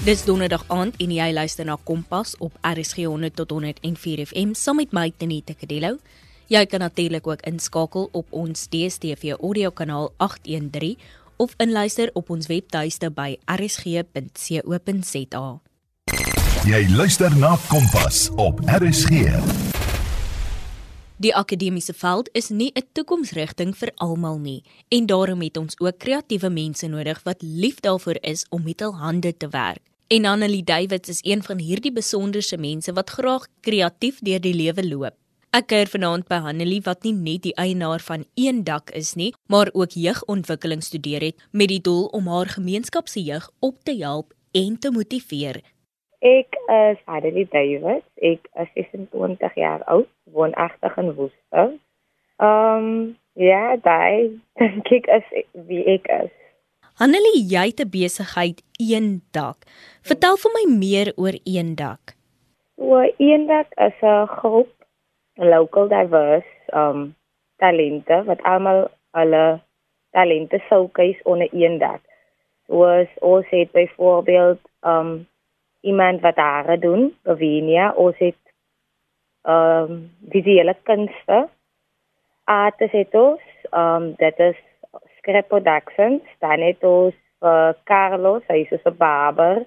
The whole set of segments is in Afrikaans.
Dis donderdag aand en jy luister na Kompas op RSG 100 tot 104 FM saam met my Tenita Kadello. Jy kan natuurlik ook inskakel op ons DStv audiokanaal 813 of inluister op ons webtuiste by rsg.co.za. Jy luister na Kompas op RSG. Die akademiese veld is nie 'n toekomsrigting vir almal nie en daarom het ons ook kreatiewe mense nodig wat lief daarvoor is om met hul hande te werk. En Annelie Davids is een van hierdie besonderse mense wat graag kreatief deur die lewe loop. Ek kuier vanaand by Annelie wat nie net die eienaar van een dak is nie, maar ook jeugontwikkeling studeer het met die doel om haar gemeenskap se jeug op te help en te motiveer. Ek is Annelie Davids. Ek is 26 jaar oud, woonagtig in Woester. Ehm um, ja, daai ek is wie ek is. Annelie, jy het 'n besigheid Eendak. Vertel vir my meer oor Eendak. So Eendak is 'n groep local diverse um talente wat almal hulle talente showcase onder Eendak. Soos ons het byvoorbeeld um iemand wat hare doen, Lavinia, ons het um visuele kunste. Artes het ons, um dit is Script Productions, dan het ons vir uh, Carlos, hy is 'n barber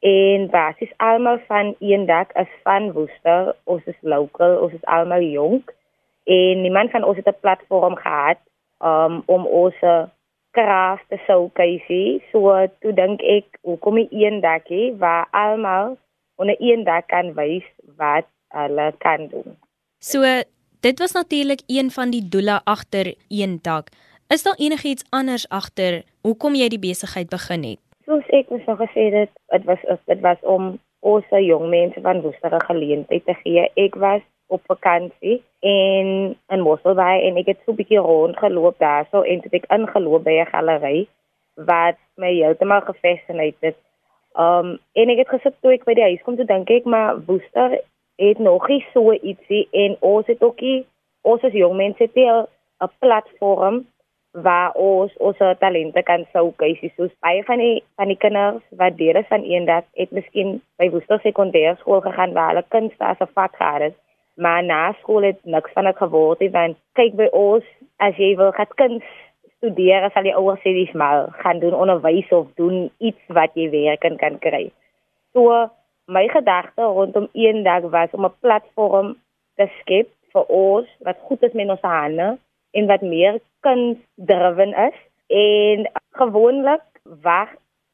en basis almal van eendag is van Woester, ons is local, ons is almal jonk en niemand van ons het 'n platform gehad um, om ons kraaf te showcase. So toe dink ek, hoekom nie eendagie waar almal onder een dak kan wys wat hulle kan doen. So dit was natuurlik een van die doele agter eendag. Is daar enigiets anders agter hoekom jy die besigheid begin het? Soos ek mos nog gesê het, dit was dit was om ons jong mense van Woester 'n geleentheid te gee. Ek was op vakansie en in Mosselbaai en ek het so 'n bietjie rondgeloop daarso en toe ek ingeloop by 'n galery wat my heeltemal gefascineer het. Um en ek het gesit toe ek by die huis kom toe dink ek maar Woester het nog nie so ietsie en ons het ook nie ons as jong mense het 'n platform waar ons ons talente kan showcase soos baie van die van die kinders wat deel is van eendag het miskien by Woester sekondêre skool gegaan waar hulle kunste as 'n vak gehad het. Maar na skool het niks van dit geword nie want kyk by ons as jy wil gaan kuns studeer sal jy ouers sê dis maar gaan doen onderwys of doen iets wat jy werk en kan kry. So my gedagte rondom eendag was om 'n platform te skep vir ons wat goed is met ons hande en wat meer kunsdriven is en gewoonlik wag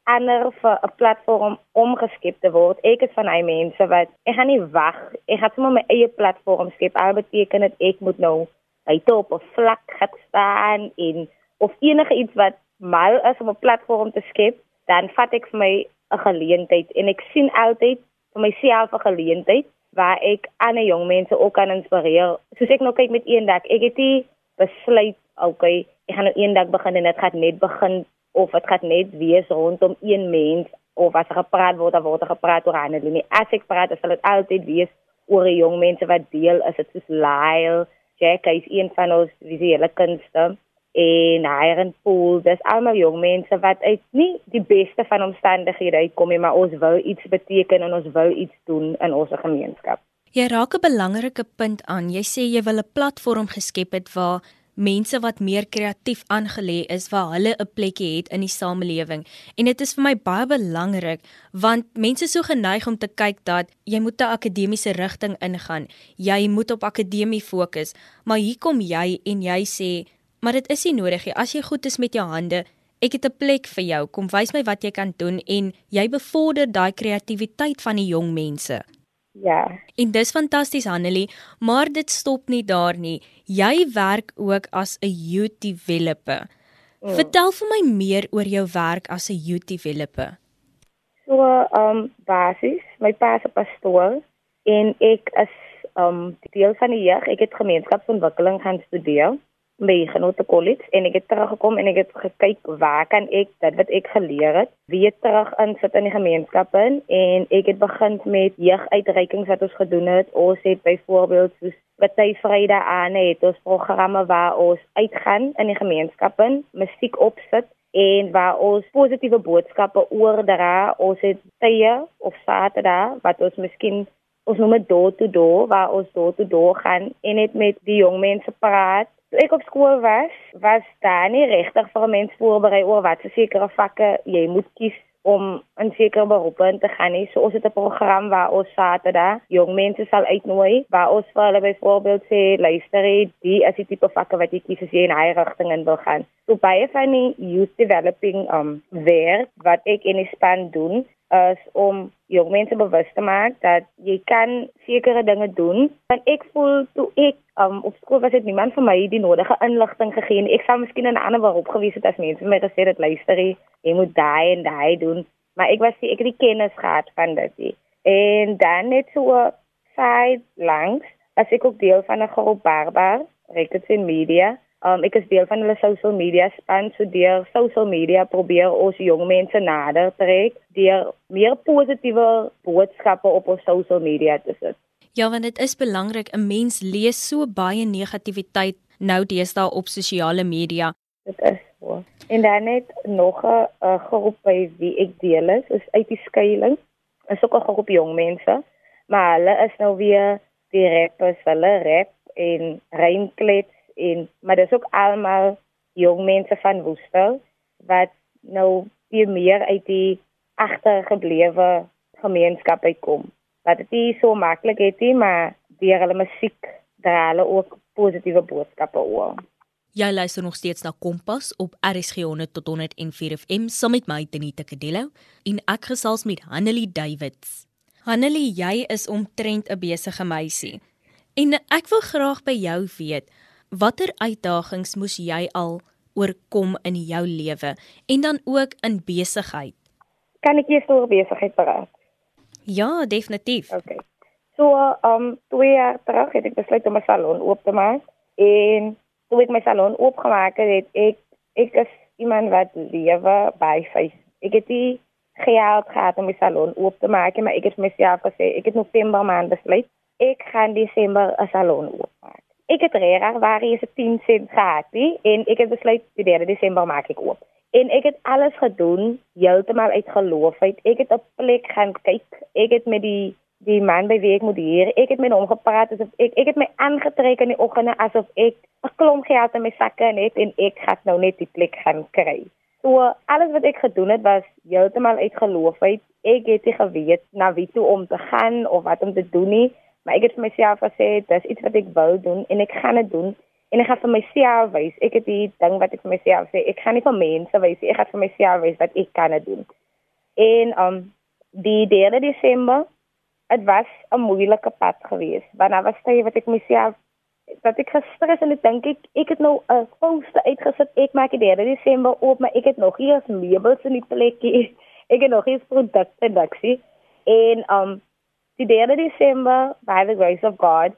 ander vir 'n platform omgeskep te word. Ek is van hy mense wat ek gaan nie wag. Ek gaan sommer my eie platform skep. Al beteken dit ek moet nou buite op 'n vlak gaan staan en of enige iets wat mal is om 'n platform te skep, dan vat ek vir my 'n geleentheid en ek sien altyd vir myself 'n geleentheid waar ek ander jong mense ook kan inspireer. Soos ek nou kyk met eendag, ek het die besluit, okay, ek gaan nou eendag begin en dit gaan net begin of dit gaan net wees rondom een mens of as er gepraat word, dan word er gepraat oor ander nie. As ek praat, dan sal dit altyd wees oor jong mense wat deel is. Dit is Lyle, Jack is een van ons visuele kunste en Iron Pool. Dis almal jong mense wat uit nie die beste van omstandighede uitkom nie, maar ons wil iets beteken en ons wil iets doen in ons gemeenskap. Jy raak 'n belangrike punt aan. Jy sê jy wil 'n platform geskep het waar mense wat meer kreatief aangelê is waar hulle 'n plekkie het in die samelewing. En dit is vir my baie belangrik want mense so geneig om te kyk dat jy moet 'n akademiese rigting ingaan. Jy moet op akademie fokus. Maar hier kom jy en jy sê, maar dit is nie nodig nie. As jy goed is met jou hande, ek het 'n plek vir jou. Kom wys my wat jy kan doen en jy bevorder daai kreatiwiteit van die jong mense. Ja. En dis fantasties Hanelie, maar dit stop nie daar nie. Jy werk ook as 'n youth developer. Mm. Vertel vir my meer oor jou werk as 'n youth developer. So, ehm um, basis, my pa is 'n pastoor en ek is ehm um, deel van die jeug. Ek het gemeenskapsontwikkeling gaan studeer by Genote College en ek het teruggekom en ek het gekyk waar kan ek dit wat ek geleer het weer terug insit in die gemeenskap in en ek het begin met jeuguitreikings wat ons gedoen het. Ons het byvoorbeeld soos Party Vrydag aan het ons programme waar ons uitgaan in die gemeenskap in, musiek opsit en waar ons positiewe boodskappe oordra. Ons het tye of Saterdag wat ons miskien ons noem dit door to door waar ons door to door gaan en net met die jong mense praat. Toe ek op skool was, was daar nie regtig vir 'n mens voorberei oor wat se sekere vakke jy moet kies om 'n sekere beroep in te gaan nie. So ons het 'n program waar ons Saterdag jong mense sal uitnooi waar ons vir hulle byvoorbeeld sê luister, die is die tipe vakke wat jy kies as jy in hy rigting in wil gaan. So baie van die youth developing um werk wat ek in die span doen is om jong mense bewus te maak dat jy kan sekere dinge doen. Want ek voel toe ek um, op skool was dit niemand vir my die nodige inligting gegee nie. Ek sou miskien 'n ander beroep gewees het as mense my gesê het luister jy moet daai en daai doen, maar ek was ek het die kennis gehad van dit. Nie. En dan net so side langs as ek ook deel van 'n groep Barbar Records in Media Um ek is deel van hulle social media span, so deur social media probeer ons jong mense nader trek deur meer positiewe boodskappe op ons social media te sit. Ja, want dit is belangrik 'n mens lees so baie negativiteit nou deesdae op sosiale media. Dit is so. En dan net nog 'n groep by wie ek deel is, is uit die skuilings. Is ook 'n groep jong mense, maar hulle is nou weer die rappers, hulle rap en rymklets en maar dis ook almal jong mense van Woestel wat nou weer meer uit die agtergeblewe gemeenskap uitkom. Wat dit nie so maklik het nie, maar deur hulle musiek dra hulle ook positiewe boodskappe oor. Jy luister nog steeds na Kompas op RSG 100 tot 104 FM saam met my Tenita Kadello en ek gesels met Hanelie Davids. Hanelie, jy is omtrent 'n besige meisie. En ek wil graag by jou weet, watter uitdagings moes jy al oorkom in jou lewe en dan ook in besigheid? Kan ek eers oor besigheid praat? Ja, definitief. Okay. So, um twee jaar terug het ek besluit om 'n salon oop te maak en toe ek my salon oopgemaak het, ek ek is iemand wat lewe by face. Ek het die geld gehad om my salon oop te maak, maar ek het myself gesê ek het November maand besluit ek gaan Desember 'n salon oopmaak. Ek het regtig waar is 'n 10 sent gehad nie en ek het besluit die 3 Desember maak ek oop. En ek het alles gedoen heeltemal uit geloof uit. Ek het op plek gaan kyk. Ek het met die die man by wie ek moet hier. Ek het met hom gepraat asof ek ek het my aangetrek in die oggende asof ek 'n klomp geld in my sakke het en ek gaan nou net die plek gaan kry. So alles wat ek gedoen het was uit geloof uit. Ek het nie geweet na wie toe om te gaan of wat om te doen nie. Maar ek het vir myself gesê dis iets wat ek wil doen en ek gaan dit doen en ek gaan vir myself wys. Ek het die ding wat ek vir myself sê, ek gaan nie vir mense wys nie, ek gaan vir myself wys wat ek kan doen. En um die 3 Desember, dit was 'n moeilike pad geweest. Want daar was tye wat ek myself dat ek gestres en ek dink ek ek het nou 'n post uitgesit. Ek maak die 3 Desember oop, maar ek het nog nie eens meubels in die plekkie. Ek het nog nie produkte indaksie. En um Die 3 Desember, by the grace of God,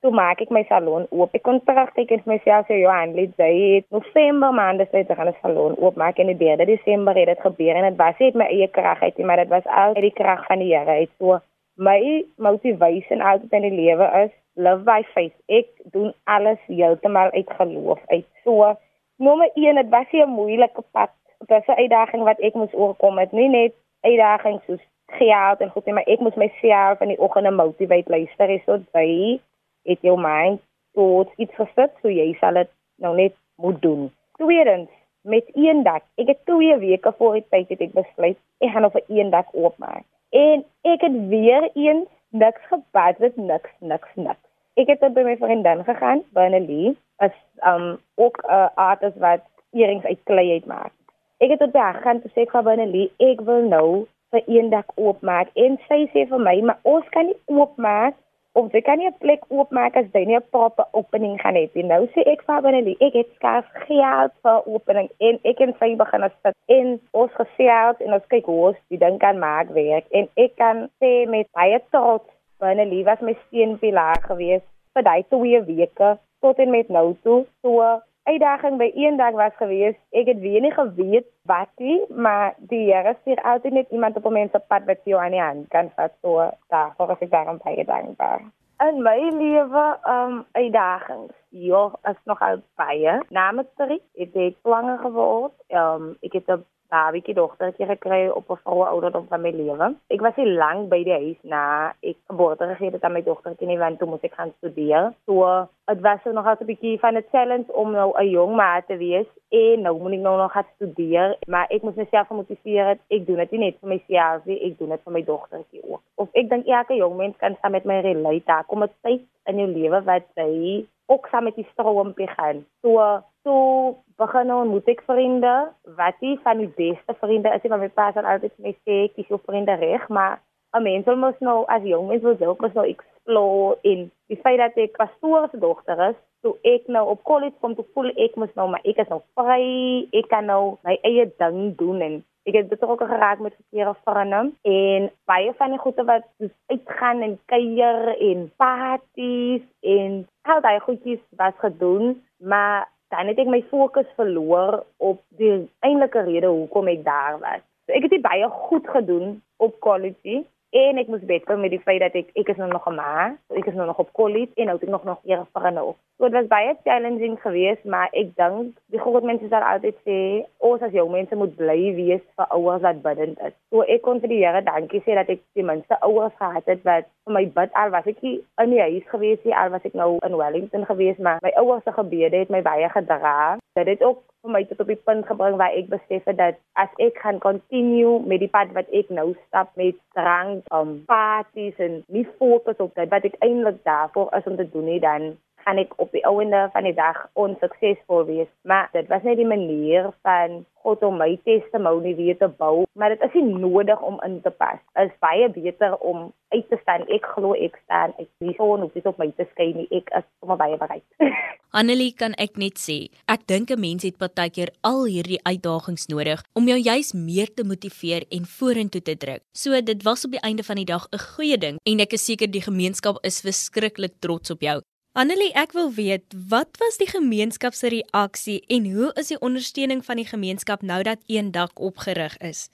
toe maak ek my salon oop. Ek kon terugkyk en myself sê, "Johan, let jy het November maand sê jy gaan 'n salon oopmaak en die 3 Desember het dit gebeur en dit was net my eie krag uit, maar dit was al uit die krag van die Here uit. So my motivation altyd in die lewe is live by faith. Ek doen alles heeltemal uit geloof uit. So nommer 1, dit was 'n moeilike pad. Dit was 'n uitdaging wat ek moes oorkom. Dit nie net uitdagings soos geld en goed maar ek moet myself in die oggende motivate luister is so jy het jou mind tot iets gesit so jy sal dit nou net moet doen. Tweedens, met een dak. Ek het 2 weke voor die tyd het ek besluit ek gaan op 'n een dak oopmaak. En ek het weer eens niks gebad met niks niks niks. Ek het by my vriendin gegaan, Benelie, as um ook 'n uh, artist wat earrings uit klei uitmaak. Ek het tot by haar gaan te sê vir Benelie, ek wil nou vir eendag oopmaak en sy sê vir my maar ons kan nie oopmaak of jy kan nie 'n plek oopmaak as jy nie 'n proper opening gaan hê nie. Nou sê ek vir Benelie, ek het skaars geld vir opening en ek en sy begin as dit en ons gesels en ons kyk hoe ons die ding kan maak werk en ek kan sê met baie trots Benelie was my steunpilaar geweest vir daai twee weke tot en met nou toe. So uitdaging by eendag was gewees. Ek het weer nie geweet wat nie, maar die Here stuur altyd net iemand op 'n mens op pad wat jou aan die hand kan vat so daar, voor ek daarom baie dankbaar. In my lewe, um uitdagings. Ja, is nog al baie. Namens drie, ek het swanger geword. Um ek het 'n babietjie dogtertjie gekry op 'n vroue ouderdom van my lewe. Ek was nie lank by die huis na ek geboorte gegee het aan my dogtertjie want toe moes ek gaan studeer. So dit was nog altyd 'n bietjie van 'n challenge om nou 'n jong ma te wees en nou moet ek nou nog gaan studeer, maar ek moet myself motiveer ek doen dit nie net vir myself nie, ek doen dit vir my dogtertjie ook. Of ek dink elke jong mens kan saam met my relate. Daar kom 'n tyd in jou lewe wat jy ook saam met die stroom begin. So so begin nou moet ek vriende, wat die van die beste vriende is, wat my pa sal altyd vir my sê, kies jou vriende reg, maar 'n mens moet nou as jong mens wil ook mos nou explore in die feit dat ek pastoor se dogter is, so ek nou op college kom toe voel ek mos nou maar ek is nou vry, ek kan nou my eie ding doen en ek het betrokke geraak met verkeerde vriende en baie van die goede wat uitgaan en kuier en parties en al daai goedjies was gedoen, maar dan het ek my fokus verloor op die eintlike rede hoekom ek daar was. So ek het dit baie goed gedoen op college en ek moes beter met die feit dat ek ek is nou nog 'n ma, ek is nou nog op college en nou het ek nog nog eers vir nou. So dit was baie challenging geweest, maar ek dink die groot mense sal altyd sê ons as jong mense moet bly wees vir ouers wat bidend is. So ek kon vir die Here dankie sê dat ek ten minste ouers gehad het wat my bid al was ek nie in die huis geweest nie, al was ek nou in Wellington geweest, maar my ouers se gebede het my baie gedra. Dit het ook vir my tot op die punt gebring waar ek besef het dat as ek gaan continue met die pad wat ek nou stap met drank, um parties en nie fokus op dit wat ek eintlik daarvoor is om te doen nie, dan gaan ek op die ouende van die dag onsuksesvol wees. Maar dit was net die manier van God om my testimonie weer te bou, maar dit is nie nodig om in te pas. Dit is baie beter om uit te staan. Ek glo ek staan. Ek nie so hoef dit op my te skei nie. Ek is sommer baie bereid. Annelie kan ek net sê, ek dink 'n mens het partykeer al hierdie uitdagings nodig om jou juis meer te motiveer en vorentoe te druk. So dit was op die einde van die dag 'n goeie ding en ek is seker die gemeenskap is verskriklik trots op jou. Annelie, ek wil weet, wat was die gemeenskap se reaksie en hoe is die ondersteuning van die gemeenskap nou dat een dag opgerig is?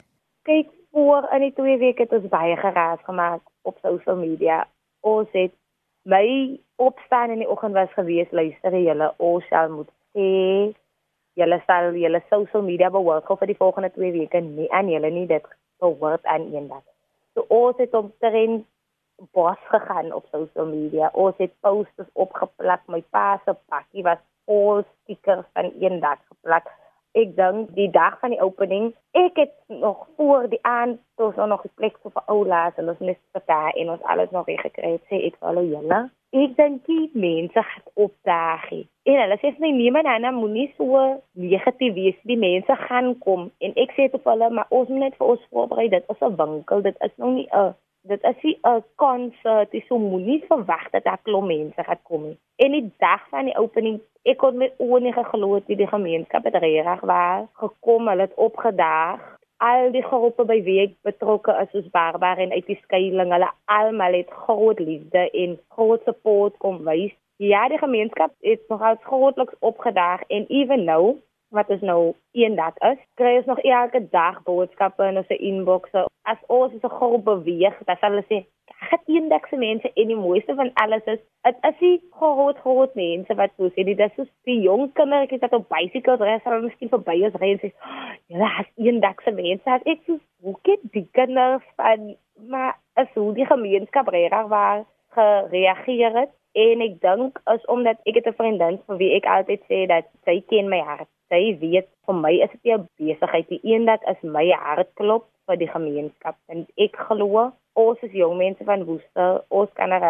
Kyk, voor in die twee weke het ons baie geraas gemaak op social media. Ons het my opstaan in die oggend was gewees, luister julle, ons sal moet sê julle sal julle social media behoort vir die volgende twee weke nie aan julle nie dit behoort aan eendag. So ons het omtrent bos gegaan op social media. Ons het posters opgeplak. My pa se pakkie was vol stickers van een dag geplak. Ek dink die dag van die opening, ek het nog voor die aand toe so nog geplek vir oulaas en ons net vertel en ons alles nog reg gekry sê ek vir hulle julle. Ek dink die mense het opdaag. En hulle sê my nee man, Anna moenie so negatief wees. Die mense gaan kom en ek sê vir hulle, maar ons moet net vir ons voorberei. Dit is 'n winkel, dit is nog nie 'n dit is 'n konsert, dis so moenie verwag dat daar klomp mense gaan kom nie. En die dag van die opening, ek kon met oë nie geglo het die gemeenskap het reg was gekom, hulle het opgedaag. Al die groepe by wie ek betrokke is, soos Barbara en uit die skuilings, hulle almal het groot liefde en groot support kom wys. Ja, die gemeenskap het nogal grootliks opgedaag en ewen nou wat is nou een dag is, kry ons nog elke dag boodskappe in ons inboxe. As ons so groot beweeg, dan sal hulle sê, "Gat eendag se mense en die mooiste van alles is, dit is die groot groot mense wat so sê, dit is so die jong kindertjies wat op bicycles ry, sal miskien verby ons ry en sê, "Ja, as eendag se mense, as ek so hoe die kinders van maar as hoe die gemeenskap reg waar gereageer het? En ek dink is omdat ek het 'n vriendin vir wie ek altyd sê dat sy ken my hart sy weet vir my is dit 'n besigheid. Die eendag is my hartklop vir die gemeenskap en ek glo ons is jong mense van Woester, ons kan 'n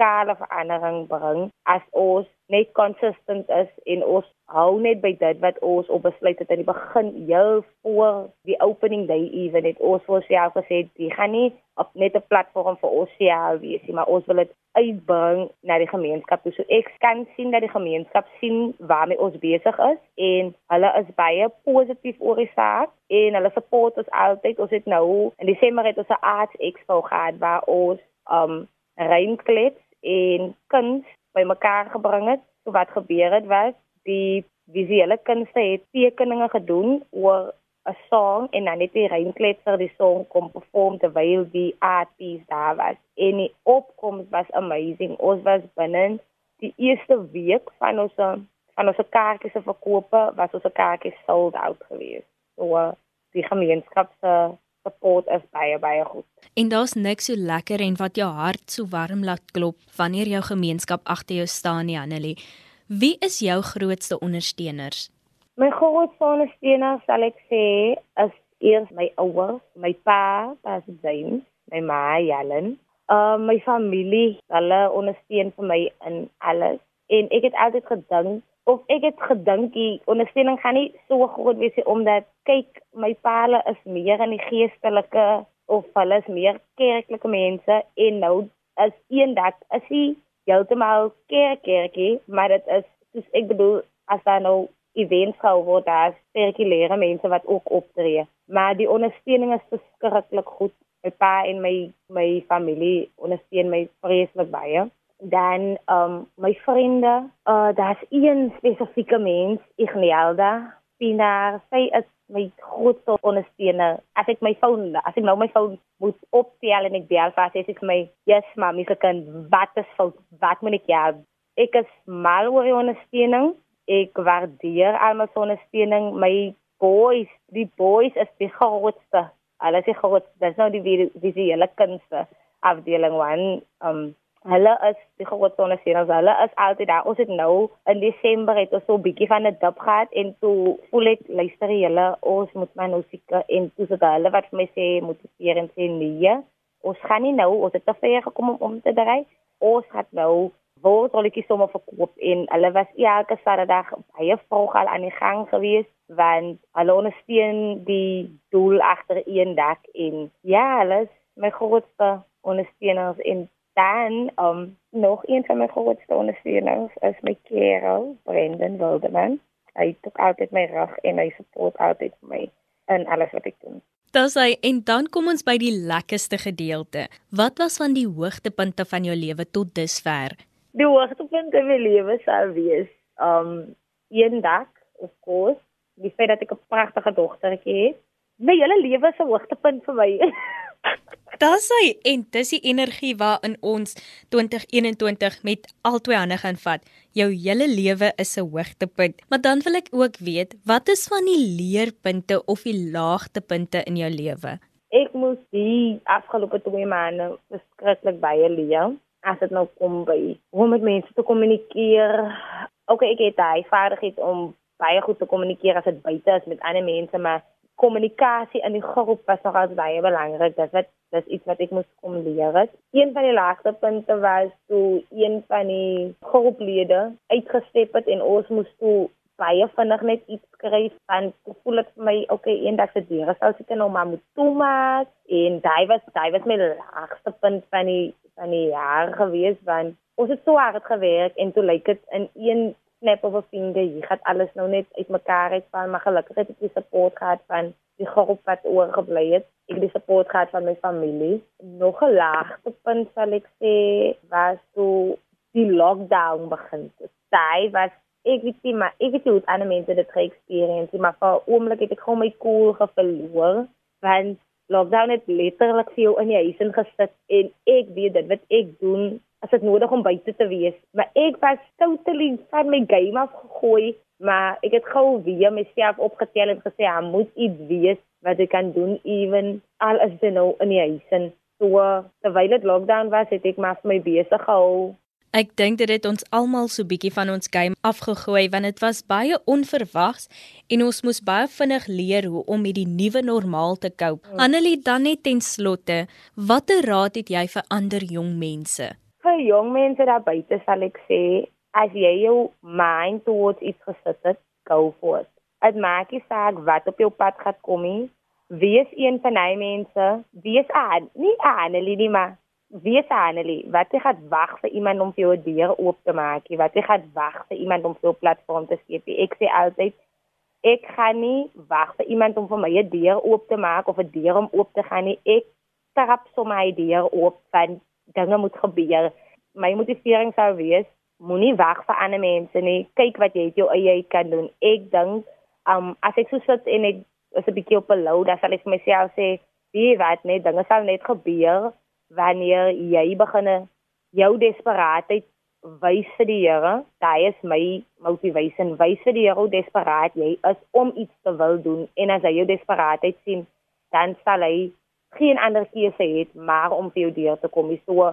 radikale verandering bring as ons net consistent is en ons hou net by dit wat ons op besluit het aan die begin heel voor die opening day even het ons vir self gesê jy gaan nie op net 'n platform vir ons self wees nie maar ons wil dit uitbring na die gemeenskap so ek kan sien dat die gemeenskap sien waarmee ons besig is en hulle is baie positief oor die saak en hulle support ons altyd. Ons het nou in Desember het ons 'n arts expo gehad waar ons um reinklets en kuns bymekaar gebring het. So wat gebeur het was die visuele kunste het tekeninge gedoen oor 'n song en dan net die reinkletser die song kom perform terwyl die artist daar was. En die opkoms was amazing. Ons was binne die eerste week van ons van ons kaartjies se verkope was ons kaartjies sold out geweest. So die gemeenskap se support is baie baie goed. En daar's niks so lekker en wat jou hart so warm laat klop wanneer jou gemeenskap agter jou staan, Janelie. Wie is jou grootste ondersteuners? My grootste ondersteuners sal ek sê is eers my ouers, my pa, pas James, my ma, Jalen. Uh my familie, hulle ondersteun vir my in alles. En ek het altyd gedink of ek het gedink die ondersteuning gaan nie so groot wees nie omdat kyk my paale is meer in die geestelike of hulle is meer kerklike mense en nou is eendag as hy heeltemal kerk kerkie maar dit is soos ek bedoel as daar nou events gehou word daar sirkulêre mense wat ook optree. Maar die ondersteuning is verskriklik goed. My pa en my my familie ondersteun my vreeslik baie dan um my vriende uh daar's een spesifieke mens Ignielda Pinaar sy is my grootste ondersteuner. As ek my foon as ek nou my foon moet optel en ek bel vir sy sê vir my yes mami se kan wat is fout? Wat moet ek ja ek is mal oor die ondersteuning. Ek waardeer almal se ondersteuning. My boys die boys is die grootste. Alles is groot dis nou die visuele kunste afdeling 1 um Hulle is die grootste ondersteuners. Hulle is altyd daar. Ons het nou in Desember het ons so 'n bietjie van 'n dip gehad en toe voel ek luister julle ons moet my nou seker en toe sê hulle wat vir my sê motiveer en sê nee. Ons gaan nie nou, ons het te ver gekom om om te dry. Ons gaan nou word rolletjies sommer verkoop en hulle was elke Saterdag baie vroeg al aan die gang gewees want hulle ondersteun die doel agter een dak en ja, hulle is my grootste ondersteuners en dan um nog een van my grootste ondersteuners is my kerel Brendan Wilderman. Hy het altyd my rug en hy support altyd vir my in alles wat ek doen. Dis hy en dan kom ons by die lekkerste gedeelte. Wat was van die hoogtepunte van jou lewe tot dusver? Die hoogtepunte in my lewe sou wees um eendag, of course, die feit dat ek 'n pragtige dogtertjie het. My hele lewe is 'n hoogtepunt vir my. Dis hy en dis die energie waarin ons 2021 met al twee hande gaan vat. Jou hele lewe is 'n hoogtepunt. Maar dan wil ek ook weet, wat is van die leerpunte of die laagtepunte in jou lewe? Ek moes die afgelope 2 maande verskriklik baie leer. As dit nou kom by hoe om met mense te kommunikeer. Okay, ek het daai vaardigheid om baie goed te kommunikeer as dit buite is met ander mense, maar kommunikasie in die groep was nogal baie belangrik. Dit wat dis iets wat ek moes kom leer het. Een van die laagste punte was toe een van die groeplede uitgestep het en ons moes toe baie vinnig net iets skryf en ek voel dit vir my okay eendag se deure sou seker nou maar moet toemaak en daai was daai was my laagste punt van die van die jaar gewees want ons het so hard gewerk en toe lyk dit in een snap of a finger, jy gaan alles nou net uitmekaar uitval, maar gelukkig het ek die support gehad van die groep wat oorgebly het. Ek het die support gehad van my familie. Nog 'n laagtepunt sal ek sê was toe die lockdown begin. Daai was ek weet nie maar ek weet hoe ander mense dit ge-experience, maar vir 'n oomblik het ek gewoon my cool geverloor want lockdown het letterlik vir jou in die huis ingesit en ek weet dit wat ek doen as dit nodig om buite te wees. Maar ek was totally van my game af gegooi, maar ek het gou weer myself opgetel en gesê, "Ek moet iets wees wat ek kan doen ewen al is dit nou in die huis en so terwyl dit lockdown was, het ek maar my besig gehou. Ek dink dit het ons almal so bietjie van ons game afgegooi want dit was baie onverwags en ons moes baie vinnig leer hoe om met die nuwe normaal te cope. Hmm. Annelie, dan net ten slotte, watter raad het jy vir ander jong mense? Vir jong mense daar buite sal ek sê as jy jou mind towards iets gesit het, go for it. Dit maak nie saak wat op jou pad gaan kom nie. Wees een van die mense, wees aan, nie aan nie, maar wees aan nie. Wat jy gaan wag vir iemand om vir jou deur oop te maak, wat jy gaan wag vir iemand om vir jou platform te skep. Ek sê altyd ek gaan nie wag vir iemand om vir my 'n deur oop te maak of 'n deur om oop te gaan nie. Ek trap sommer my deur oop van dinge moet gebeur. My motivering sou wees, moenie wag vir ander mense nie. Kyk wat jy jou eie kan doen. Ek dink, um as ek so sit en ek is 'n bietjie op 'n low, dan sal ek vir myself sê, "Wie weet net, dinge sal net gebeur wanneer jy begin jou desperaatheid wys vir die Here. Daai is my motivation. Wys vir die Here hoe desperaat jy is om iets te wil doen en as hy jou desperaatheid sien, dan sal hy geen ander keuse hê maar om vir jou deur te kom. So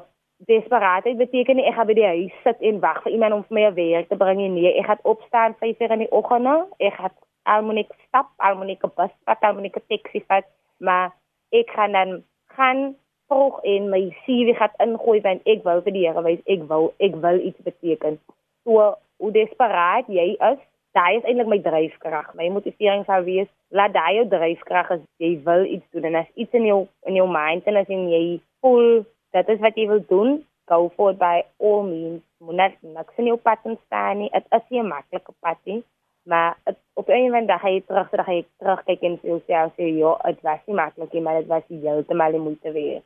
desperaatheid beteken nie ek gaan by die huis sit en wag vir iemand om vir my werk te bring nie. Nee, ek gaan opstaan 5:00 in die oggend. Ek gaan almonik stap, almonik bus, vat almonik taxi vat, maar ek gaan dan gaan vroeg en my CV gaan ingooi want ek wil vir die Here wys ek wil ek wil iets beteken. So hoe desperaat jy is, daai is eintlik my dryfkrag. My motivering sou wees laat daai jou dryfkrag is jy wil iets doen en as iets in jou in jou mind en as jy voel dat is wat jy wil doen, go for it by all means. Moenie niks in jou pad staan nie. Dit is nie 'n maklike pad nie. Maar het, op een van dag ga je terug, dan ga je terugkijken en veel zelf zeggen, ja, het was niet makkelijk, maar het was helemaal de moeite weer.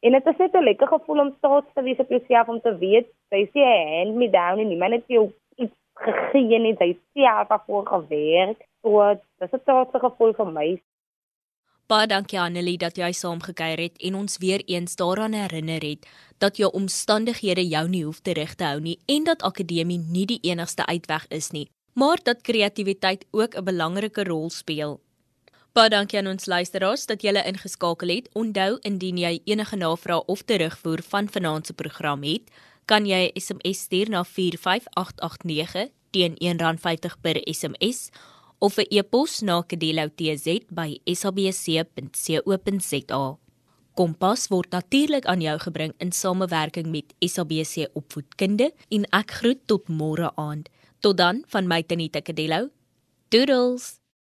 En dit is net 'n lekker gevoel om trots te wees op jouself om te weet, jy sê hand me down en niemand het jou gegee nie, jy self daarvoor gewerk. So, dit is 'n trotse gevoel vir my. Baie dankie Annelie dat jy saamgekyer het en ons weer eens daaraan herinner het dat jou omstandighede jou nie hoef te rig te hou nie en dat akademie nie die enigste uitweg is nie, maar dat kreatiwiteit ook 'n belangrike rol speel. Baie dankie aan ons luisteraars dat julle ingeskakel het. Onthou indien jy enige navrae of terugvoer van vanaand se program het, kan jy SMS stuur na 45889 teen R1.50 per SMS of 'n e-pos na kedeloutz@sabc.co.za. Kompas word natuurlik aan jou gebring in samewerking met SABC Opvoedkunde en ek groet tot môre aand. Tot dan van my Tanita Kedelo. Doodles.